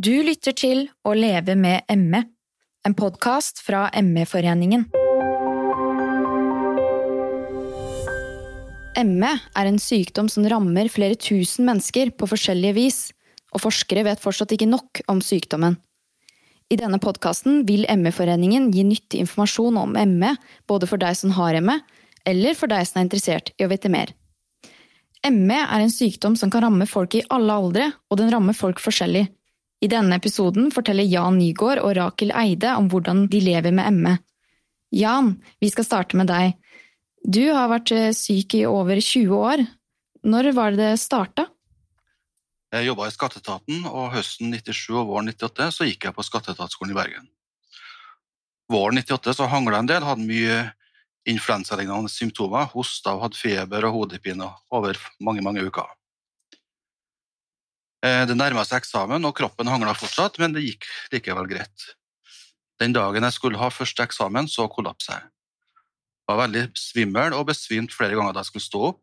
Du lytter til Å leve med ME, en podkast fra ME-foreningen. ME er en sykdom som rammer flere tusen mennesker på forskjellige vis, og forskere vet fortsatt ikke nok om sykdommen. I denne podkasten vil ME-foreningen gi nyttig informasjon om ME, både for deg som har ME, eller for deg som er interessert i å vite mer. ME er en sykdom som kan ramme folk i alle aldre, og den rammer folk forskjellig. I denne episoden forteller Jan Nygaard og Rakel Eide om hvordan de lever med ME. Jan, vi skal starte med deg. Du har vært eh, syk i over 20 år. Når var det det starta? Jeg jobba i skatteetaten, og høsten 97 og våren 98 så gikk jeg på skatteetatsskolen i Bergen. Våren 98 så hangla en del, hadde mye influensalignende symptomer, hosta hadde feber og hodepine over mange, mange uker. Eh, Det nærma seg eksamen, og kroppen hangla fortsatt, men det gikk likevel greit. Den dagen jeg skulle ha første eksamen, så kollapsa jeg. Jeg var veldig svimmel og besvimt flere ganger da jeg skulle stå opp,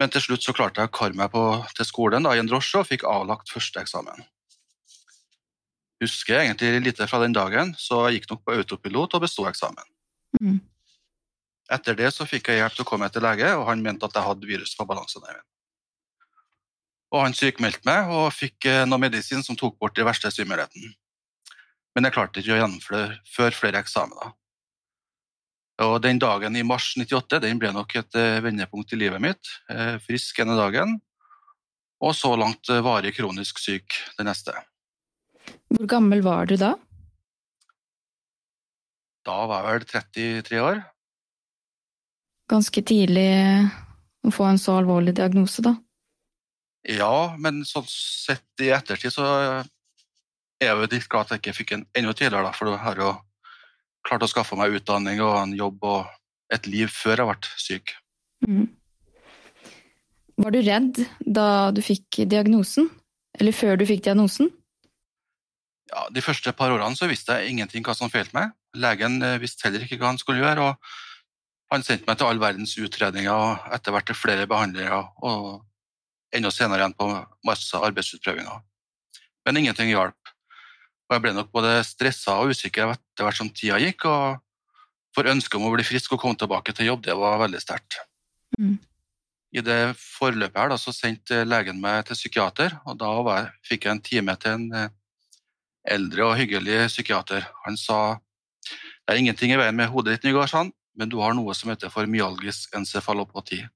men til slutt så klarte jeg å kare meg på, til skolen da, i en drosje og fikk avlagt første eksamen. Husker jeg egentlig lite fra den dagen, så jeg gikk nok på autopilot og besto eksamen. Mm. Etter det så fikk jeg hjelp til å komme til lege, og han mente at jeg hadde virus på balansenerven. Og han sykmeldte meg og fikk eh, noe medisin som tok bort de verste svimmelheten. Men jeg klarte ikke å gjennomføre før flere eksamener. Og den dagen i mars 98 den ble nok et eh, vendepunkt i livet mitt. Eh, Frisk ene dagen, og så langt varig kronisk syk den neste. Hvor gammel var du da? Da var jeg vel 33 år. Ganske tidlig å få en så alvorlig diagnose, da. Ja, men sånn sett i ettertid så er jeg jo litt glad at jeg ikke fikk en enda tidligere, da, for jeg har jo klart å skaffe meg utdanning og en jobb og et liv før jeg ble syk. Mm. Var du redd da du fikk diagnosen? Eller før du fikk diagnosen? Ja, de første par årene så visste jeg ingenting hva som feilte meg. Legen eh, visste heller ikke hva han skulle gjøre, og han sendte meg til all verdens utredninger og etter hvert til flere behandlere og enda senere igjen på masse arbeidsutprøvinger. Men ingenting hjalp. Og jeg ble nok både stressa og usikker etter hvert som tida gikk, og for ønsket om å bli frisk og komme tilbake til jobb, det var veldig sterkt. Mm. I det forløpet her da, så sendte legen meg til psykiater, og da var, jeg- fikk jeg en time til en eh, eldre og hyggelig psykiater. Han sa det er ingenting i veien med hodet ditt, Nygaard, men du har noe som heter for myalgisk encefalopati.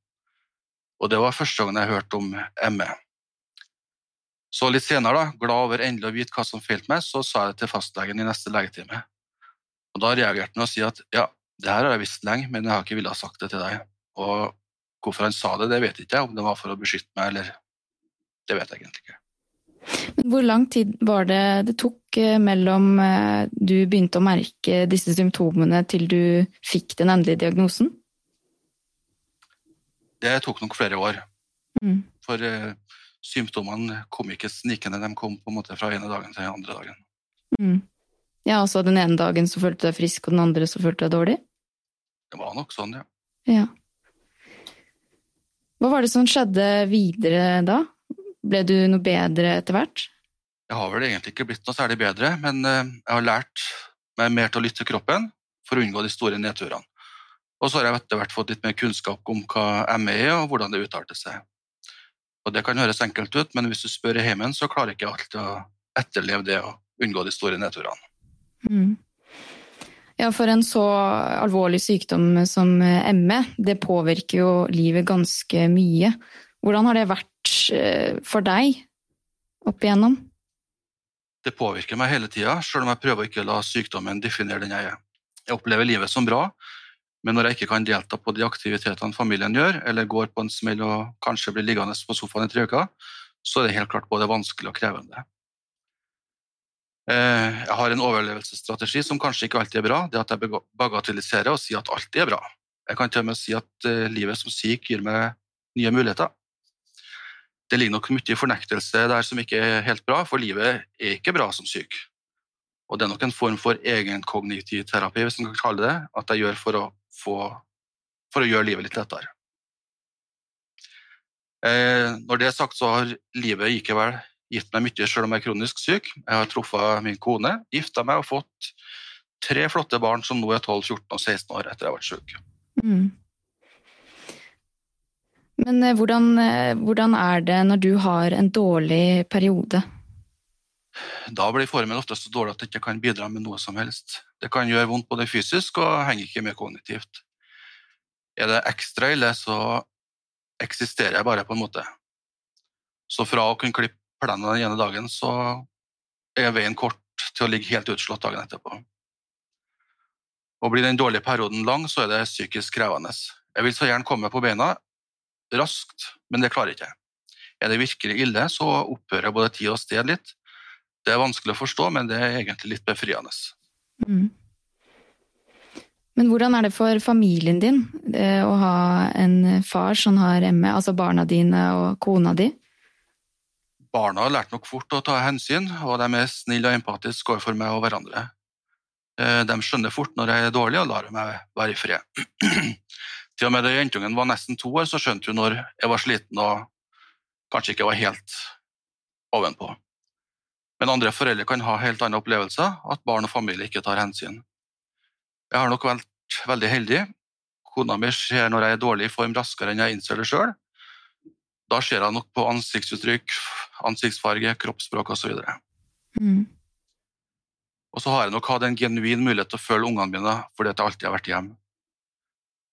Og det var første gangen jeg hørte om ME. Så litt senere, da, glad over endelig å vite hva som feilte meg, så sa jeg det til fastlegen i neste legetime. Og da reagerte han og si at ja, det her har jeg visst lenge, men jeg har ikke villet ha sagt det til deg. Og hvorfor han sa det, det vet ikke jeg, om det var for å beskytte meg, eller Det vet jeg egentlig ikke. Men Hvor lang tid var det det tok eh, mellom eh, du begynte å merke disse symptomene til du fikk den endelige diagnosen? Det tok nok flere år, Mm. for uh, symptomene kom ikke snikende, de kom på en måte fra ene dagen til den andre dagen. Mm. Ja, altså den ene dagen så følte du deg frisk, og den andre så følte du deg dårlig? Det var nok sånn, ja. Ja. Hva var det som skjedde videre da? Ble du noe bedre etter hvert? Jeg har vel egentlig ikke blitt noe særlig bedre, men eh, jeg har lært meg mer til å lytte til kroppen for å unngå de store nedturene. Og så har jeg etter hvert fått litt mer kunnskap om hva ME er, og hvordan det utarter seg. Og Det kan høres enkelt ut, men hvis du spør i heimen, så klarer ikke jeg alltid å etterleve det og unngå de store nedturene. Mm. Ja, for en så alvorlig sykdom som ME, det påvirker jo livet ganske mye. Hvordan har det vært eh, for deg opp igjennom? Det påvirker meg hele tida, sjøl om jeg prøver ikke å ikke la sykdommen definere den jeg er. Jeg opplever livet som bra, men når jeg ikke kan delta på de aktivitetene familien gjør, eller går på en smell og kanskje blir liggende på sofaen i tre uker, så er det helt klart både vanskelig og krevende. Eh, Jeg har en overlevelsesstrategi som kanskje ikke alltid er bra, det at jeg bagatelliserer og sier at alt er bra. Jeg kan til og med si at eh, livet som syk gir meg nye muligheter. Det ligger nok mye fornektelse der som ikke er helt bra, for livet er ikke bra som syk. Og det er nok en form for egenkognitiv terapi, hvis man kan kalle det at jeg gjør for å, få, for å gjøre livet litt lettere. Eh, når det er sagt, så har livet likevel gitt meg mye selv om jeg er kronisk syk. Jeg har truffet min kone, gifta meg og fått tre flotte barn som nå er 12, 14 og 16 år etter jeg har vært syk. Mm. Men eh, hvordan, eh, hvordan, er det når du har en dårlig periode? Da blir formen ofte så dårlig at det ikke kan bidra med noe som helst. Det kan gjøre vondt både fysisk og henger ikke med kognitivt. Er det ekstra ille, så eksisterer jeg bare, på en måte. Så fra å kunne klippe plenen den ene dagen, så er veien kort til å ligge helt utslått dagen etterpå. Og Blir den dårlige perioden lang, så er det psykisk krevende. Jeg vil så gjerne komme på beina raskt, men det klarer jeg ikke. Er det virkelig ille, så opphører både tid og sted litt. Det er vanskelig å forstå, men det er egentlig litt befriende. Mm. Men hvordan er det for familien din å ha en far som har ME, altså barna dine og kona di? Barna har lært nok fort å ta hensyn, og de er snille og empatiske overfor meg og hverandre. Eh, de skjønner fort når jeg er dårlig, og lar meg være i fred. Til og med da jentungen var nesten to år, så skjønte hun når jeg var sliten og kanskje ikke var helt ovenpå. Men andre foreldre kan ha helt andre opplevelser, at barn og familie ikke tar hensyn. Jeg har nok vært veldig heldig. Kona mi ser når jeg er dårlig i form raskere enn jeg innser det sjøl. Da ser jeg nok på ansiktsuttrykk, ansiktsfarge, kroppsspråk osv. Mm. Og så har jeg nok hatt en genuin mulighet til å følge ungene mine fordi jeg alltid har vært hjemme.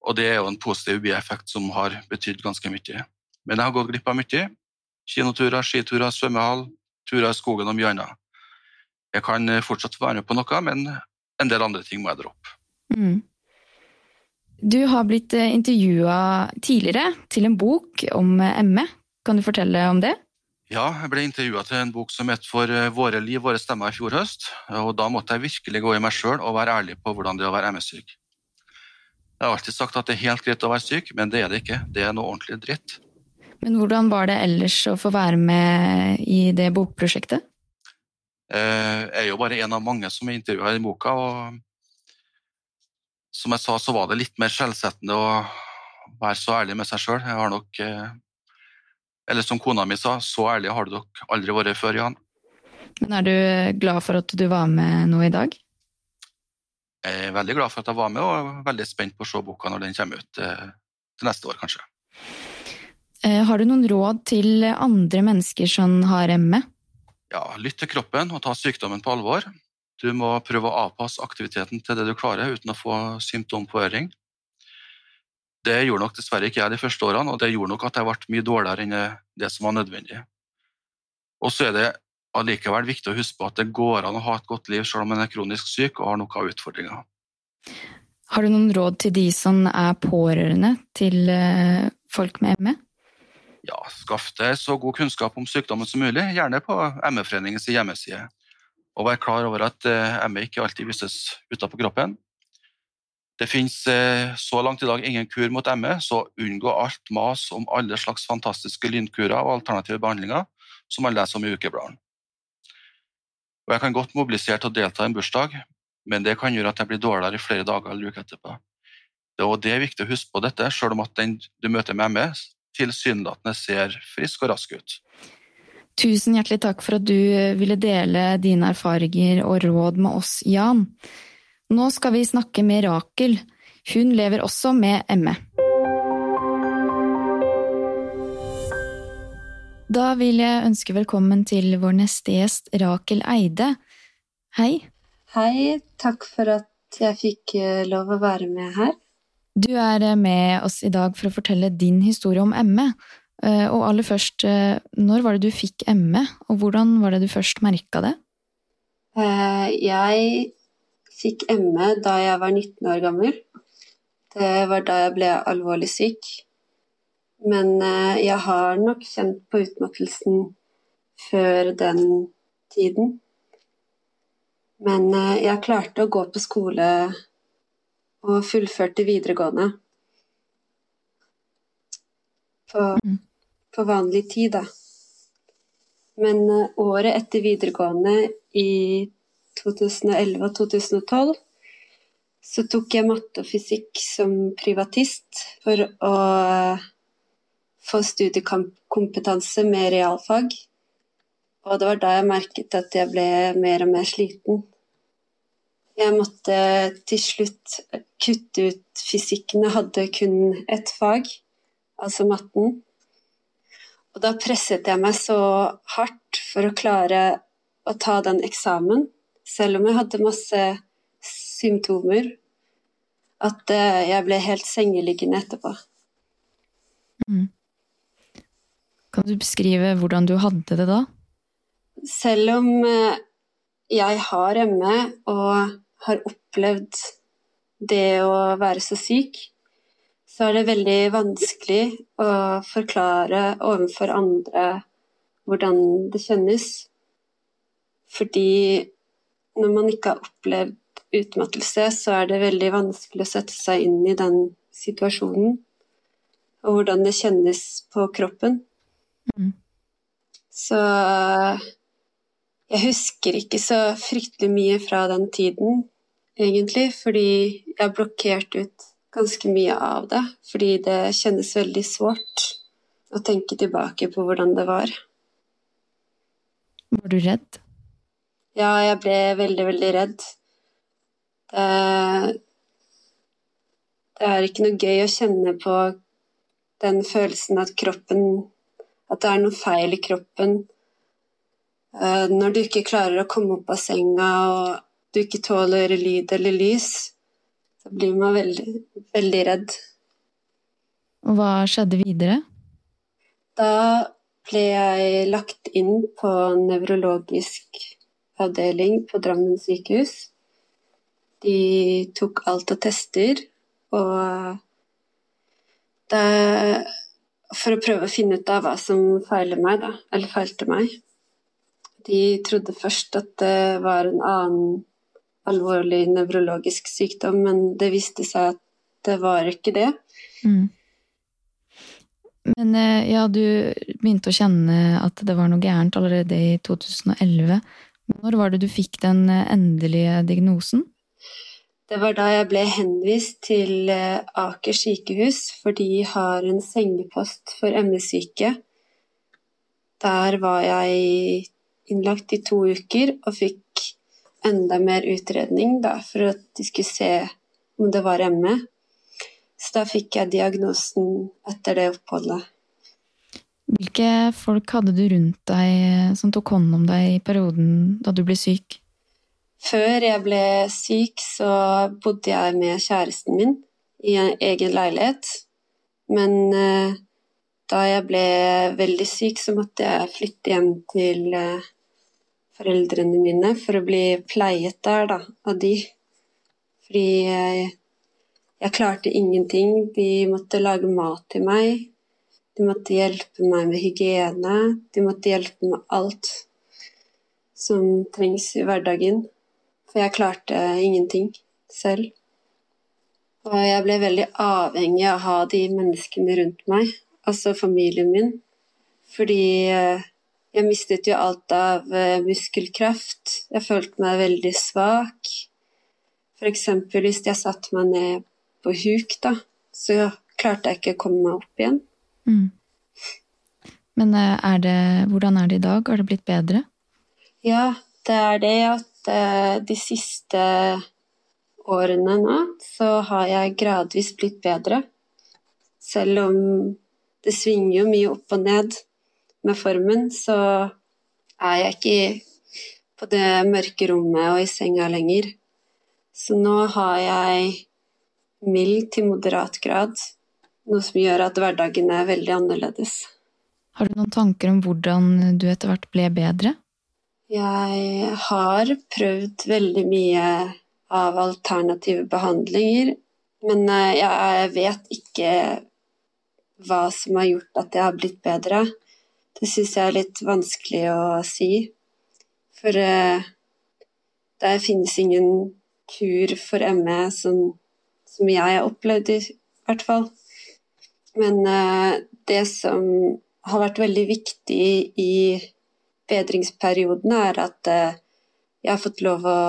Og det er jo en positiv bieffekt som har betydd ganske mye. Men jeg har gått glipp av mye. Kinoturer, skiturer, svømmehall, turer i skogen og mye annet. Jeg kan fortsatt være med på noe, men en del andre ting må jeg droppe. Mm. Du har blitt eh, intervjua tidligere til en bok om eh, ME. Kan du fortelle om det? Ja, jeg ble intervjua til en bok som het For eh, våre liv, våre stemmer i fjor høst. og Da måtte jeg virkelig gå i meg sjøl og være ærlig på hvordan det er å være ME-syk. Jeg har alltid sagt at det er helt greit å være syk, men det er det ikke. Det er noe ordentlig dritt. Men hvordan var det ellers å få være med i det bokprosjektet? Jeg er jo bare en av mange som er intervjua i boka, og som jeg sa, så var det litt mer skjellsettende å være så ærlig med seg sjøl. Jeg har nok eh, Eller som kona mi sa, så ærlig har du nok aldri vært før, Jan. Men er du glad for at du var med nå i dag? Jeg er veldig glad for at jeg var med, og veldig spent på å se boka når den kommer ut eh, til neste år, kanskje. Eh, har du noen råd til andre mennesker som har ME? Ja, lytt til kroppen og ta sykdommen på alvor. Du må prøve å avpasse aktiviteten til det du klarer, uten å få symptompåøring. Det gjorde nok dessverre ikke jeg de første årene, og det gjorde nok at jeg ble mye dårligere enn det som var nødvendig. Og så er det allikevel viktig å huske på at det går an å ha et godt liv selv om en er kronisk syk og har noen utfordringer. Har du noen råd til de som er pårørende til eh, folk med ME? Ja, skaff deg så god kunnskap om sykdommen som mulig, gjerne på ME-foreningens hjemmeside og vær klar over at eh, ME ikke alltid vises utenpå kroppen. Det finnes eh, så langt i dag ingen kur mot ME, så unngå alt mas om alle slags fantastiske lynkurer og alternative behandlinger som man leser om i ukebladene. Og jeg kan godt mobilisere til å delta i en bursdag, men det kan gjøre at jeg blir dårligere i flere dager eller uker etterpå. Det er viktig å huske på dette, selv om at den du møter med ME, tilsynelatende ser frisk og rask ut. Tusen hjertelig takk for at du ville dele dine erfaringer og råd med oss, Jan. Nå skal vi snakke med Rakel. Hun lever også med ME. Da vil jeg ønske velkommen til vår neste gjest, Rakel Eide. Hei. Hei, takk for at jeg fikk eh, lov å være med her. Du er eh, med oss i dag for å fortelle din historie om ME. Eh, og aller først, eh, når var det du fikk ME, og hvordan var det du først merka det? Jeg fikk ME da jeg var 19 år gammel. Det var da jeg ble alvorlig syk. Men jeg har nok kjent på utmattelsen før den tiden. Men jeg klarte å gå på skole og fullførte videregående. På mm på vanlig tid, da. Men eh, året etter videregående, i 2011 og 2012, så tok jeg matte og fysikk som privatist for å få studiekompetanse med realfag. Og det var da jeg merket at jeg ble mer og mer sliten. Jeg måtte til slutt kutte ut fysikken. Jeg hadde kun ett fag, altså matten. Og da presset jeg meg så hardt for å klare å ta den eksamen, selv om jeg hadde masse symptomer, at eh, jeg ble helt sengeliggende etterpå. Mm. Kan du beskrive hvordan du hadde det da? Selv om eh, jeg har ME og har opplevd det å være så syk, så er det veldig vanskelig å forklare overfor andre hvordan det kjennes. Fordi når man ikke har opplevd utmattelse, så er det veldig vanskelig å sette seg inn i den situasjonen. Og hvordan det kjennes på kroppen. Mm. Så jeg husker ikke så fryktelig mye fra den tiden, egentlig, fordi jeg har blokkert ut ganske mye av det. Fordi det kjennes veldig sårt å tenke tilbake på hvordan det var. Var du redd? Ja, jeg ble veldig, veldig redd. Det, det er ikke noe gøy å kjenne på den følelsen at kroppen At det er noe feil i kroppen. Eh, når du ikke klarer å komme opp av senga og du ikke tåler lyd eller lys, så blir man veldig, veldig redd. Og hva skjedde videre? Da ble jeg lagt inn på nevrologisk avdeling på Drammen sykehus. De tok alt av tester, og det, For å prøve å finne ut av hva som feiler meg, da, eller feilte meg. De trodde først at det var en annen alvorlig nevrologisk sykdom, men det viste seg at det var ikke det. Mm. Men eh, ja, du begynte å kjenne at det var noe gærent allerede i 2011. Når var det du fikk den eh, endelige diagnosen? Det var da jeg ble henvist til eh, Aker sykehus, for de har en sengepost for ME-syke. Der var jeg innlagt i to uker og fikk enda mer utredning da, for at de skulle se om det var ME. Så da fikk jeg diagnosen etter det oppholdet. Hvilke folk hadde du rundt deg som tok hånd om deg i perioden da du ble syk? Før jeg ble syk, så bodde jeg med kjæresten min i en egen leilighet. Men eh, da jeg ble veldig syk, så måtte jeg flytte hjem til eh, foreldrene mine for å bli pleiet der, da, av de. Fordi jeg, jeg klarte ingenting. De måtte lage mat til meg. De måtte hjelpe meg med hygiene. De måtte hjelpe med alt som trengs i hverdagen. For jeg klarte ingenting selv. Og jeg ble veldig avhengig av å ha de menneskene rundt meg, altså familien min. Fordi eh, jeg mistet jo alt av eh, muskelkraft. Jeg følte meg veldig svak. F.eks. hvis jeg satte meg ned på huk, da, så klarte jeg ikke å komme meg opp igjen. Mm. Men eh, er det, hvordan er det i dag? Har det blitt bedre? Ja, det er det at uh, de siste årene nå så har jeg gradvis blitt bedre. Selv om det svinger jo mye opp og ned med formen, så er jeg ikke på det mørke rommet og i senga lenger. Så nå har jeg mild til moderat grad, noe som gjør at hverdagen er veldig annerledes. Har du noen tanker om hvordan du etter hvert ble bedre? Jeg har prøvd veldig mye av alternative behandlinger, men eh, jeg vet ikke hva som har gjort at jeg har blitt bedre. Det syns jeg er litt vanskelig å si. For eh, der finnes ingen kur for ME som, som jeg har opplevd, i hvert fall. Men eh, det som har vært veldig viktig i bedringsperiodene, er at eh, jeg har fått lov å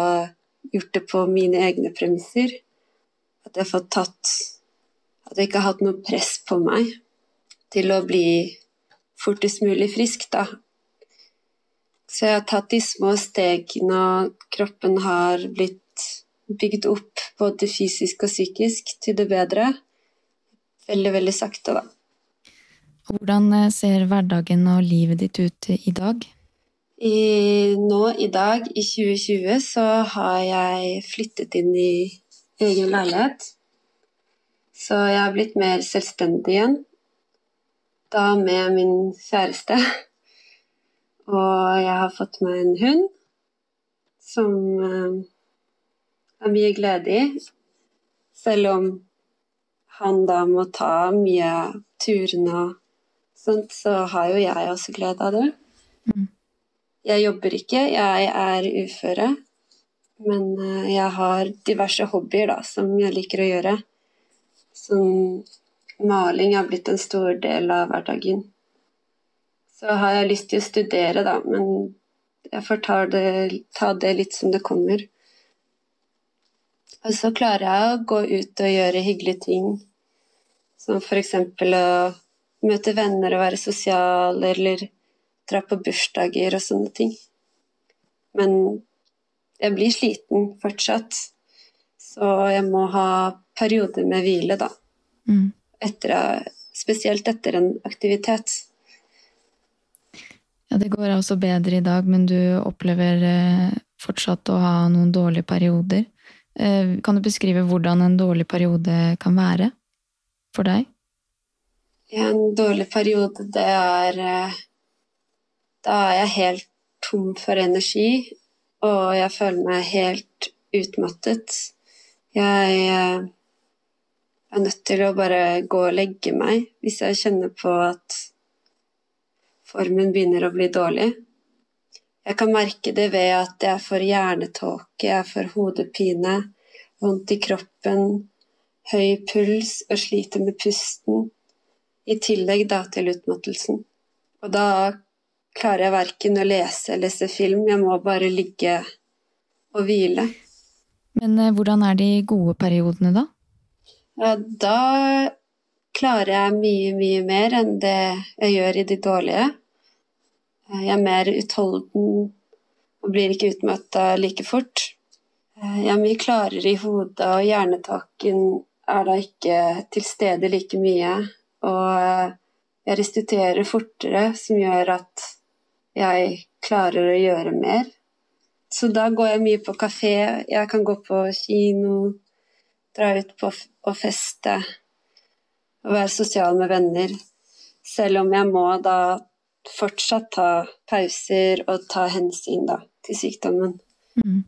gjort det på mine egne premisser. At jeg har fått tatt At jeg ikke har hatt noe press på meg til å bli fortest mulig frisk, da. Så jeg har tatt de små stegene, og kroppen har blitt bygd opp både fysisk og psykisk til det bedre. Veldig, veldig sakte, da. Hvordan eh, ser hverdagen og livet ditt ut i dag? I, nå i dag, i 2020, så har jeg flyttet inn i egen leilighet. Så jeg har blitt mer selvstendig igjen. Da med min kjæreste. Og jeg har fått meg en hund som uh, er mye glede i. Selv om han da må ta mye av turene og sånt, så har jo jeg også glede av det. Mm. Jeg jobber ikke, jeg er uføre. Men uh, jeg har diverse hobbyer da, som jeg liker å gjøre. Som maling har blitt en stor del av hverdagen. Så har jeg lyst til å studere, da, men jeg får ta det, ta det litt som det kommer. Og så klarer jeg å gå ut og gjøre hyggelige ting, som f.eks. å møte venner og være sosial, eller dra på bursdager og sånne ting. Men jeg blir sliten fortsatt, så jeg må ha perioder med hvile, da. Mm. Etter, spesielt etter en aktivitet. Ja, det går altså bedre i dag, men du opplever eh, fortsatt å ha noen dårlige perioder. Eh, kan du beskrive hvordan en dårlig periode kan være for deg? Ja, en dårlig periode, det er eh, Da er jeg helt tom for energi, og jeg føler meg helt utmattet. Jeg eh, er nødt til å bare gå og legge meg hvis jeg kjenner på at formen begynner å bli dårlig. Jeg kan merke det ved at jeg får hjernetåke, jeg får hodepine, vondt i kroppen, høy puls og sliter med pusten, i tillegg da til utmattelsen. Og da klarer jeg verken å lese eller se film, jeg må bare ligge og hvile. Men eh, hvordan er de gode periodene, da? Ja, da klarer jeg mye, mye mer enn det jeg gjør i de dårlige. Jeg er mer utholden og blir ikke utmøtta like fort. Jeg er mye klarere i hodet, og hjernetaken er da ikke til stede like mye. Og jeg restituerer fortere, som gjør at jeg klarer å gjøre mer. Så da går jeg mye på kafé, jeg kan gå på kino, dra ut på og feste og være sosial med venner. Selv om jeg må da fortsatt ta pauser og ta hensyn da, til sykdommen. Mm.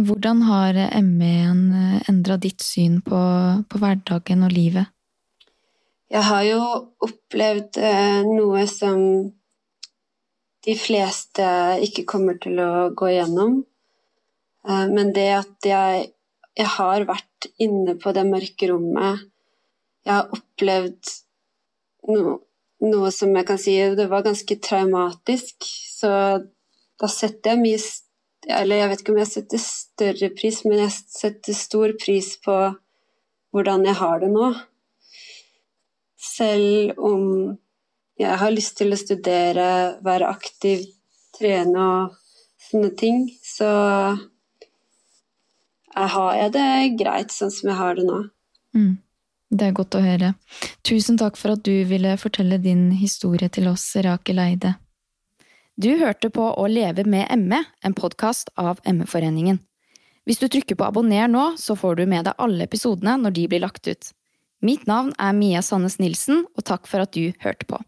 Hvordan har ME-en endra ditt syn på, på, hverdagen og livet? Jeg har jo opplevd eh, noe som de fleste ikke kommer til å gå igjennom. Eh, men det at jeg, jeg har vært inne på det mørke rommet Jeg har opplevd noe noe som jeg kan si det var ganske traumatisk. Så da setter jeg mye Eller jeg vet ikke om jeg setter større pris, men jeg setter stor pris på hvordan jeg har det nå. Selv om jeg har lyst til å studere, være aktiv, trene og sånne ting, så har jeg det greit sånn som jeg har det nå. Mm. Det er godt å høre. Tusen takk for at du ville fortelle din historie til oss, Rakel Eide. Du hørte på Å leve med ME, en podkast av ME-foreningen. Hvis du trykker på abonner nå, så får du med deg alle episodene når de blir lagt ut. Mitt navn er Mia Sandnes Nilsen, og takk for at du hørte på.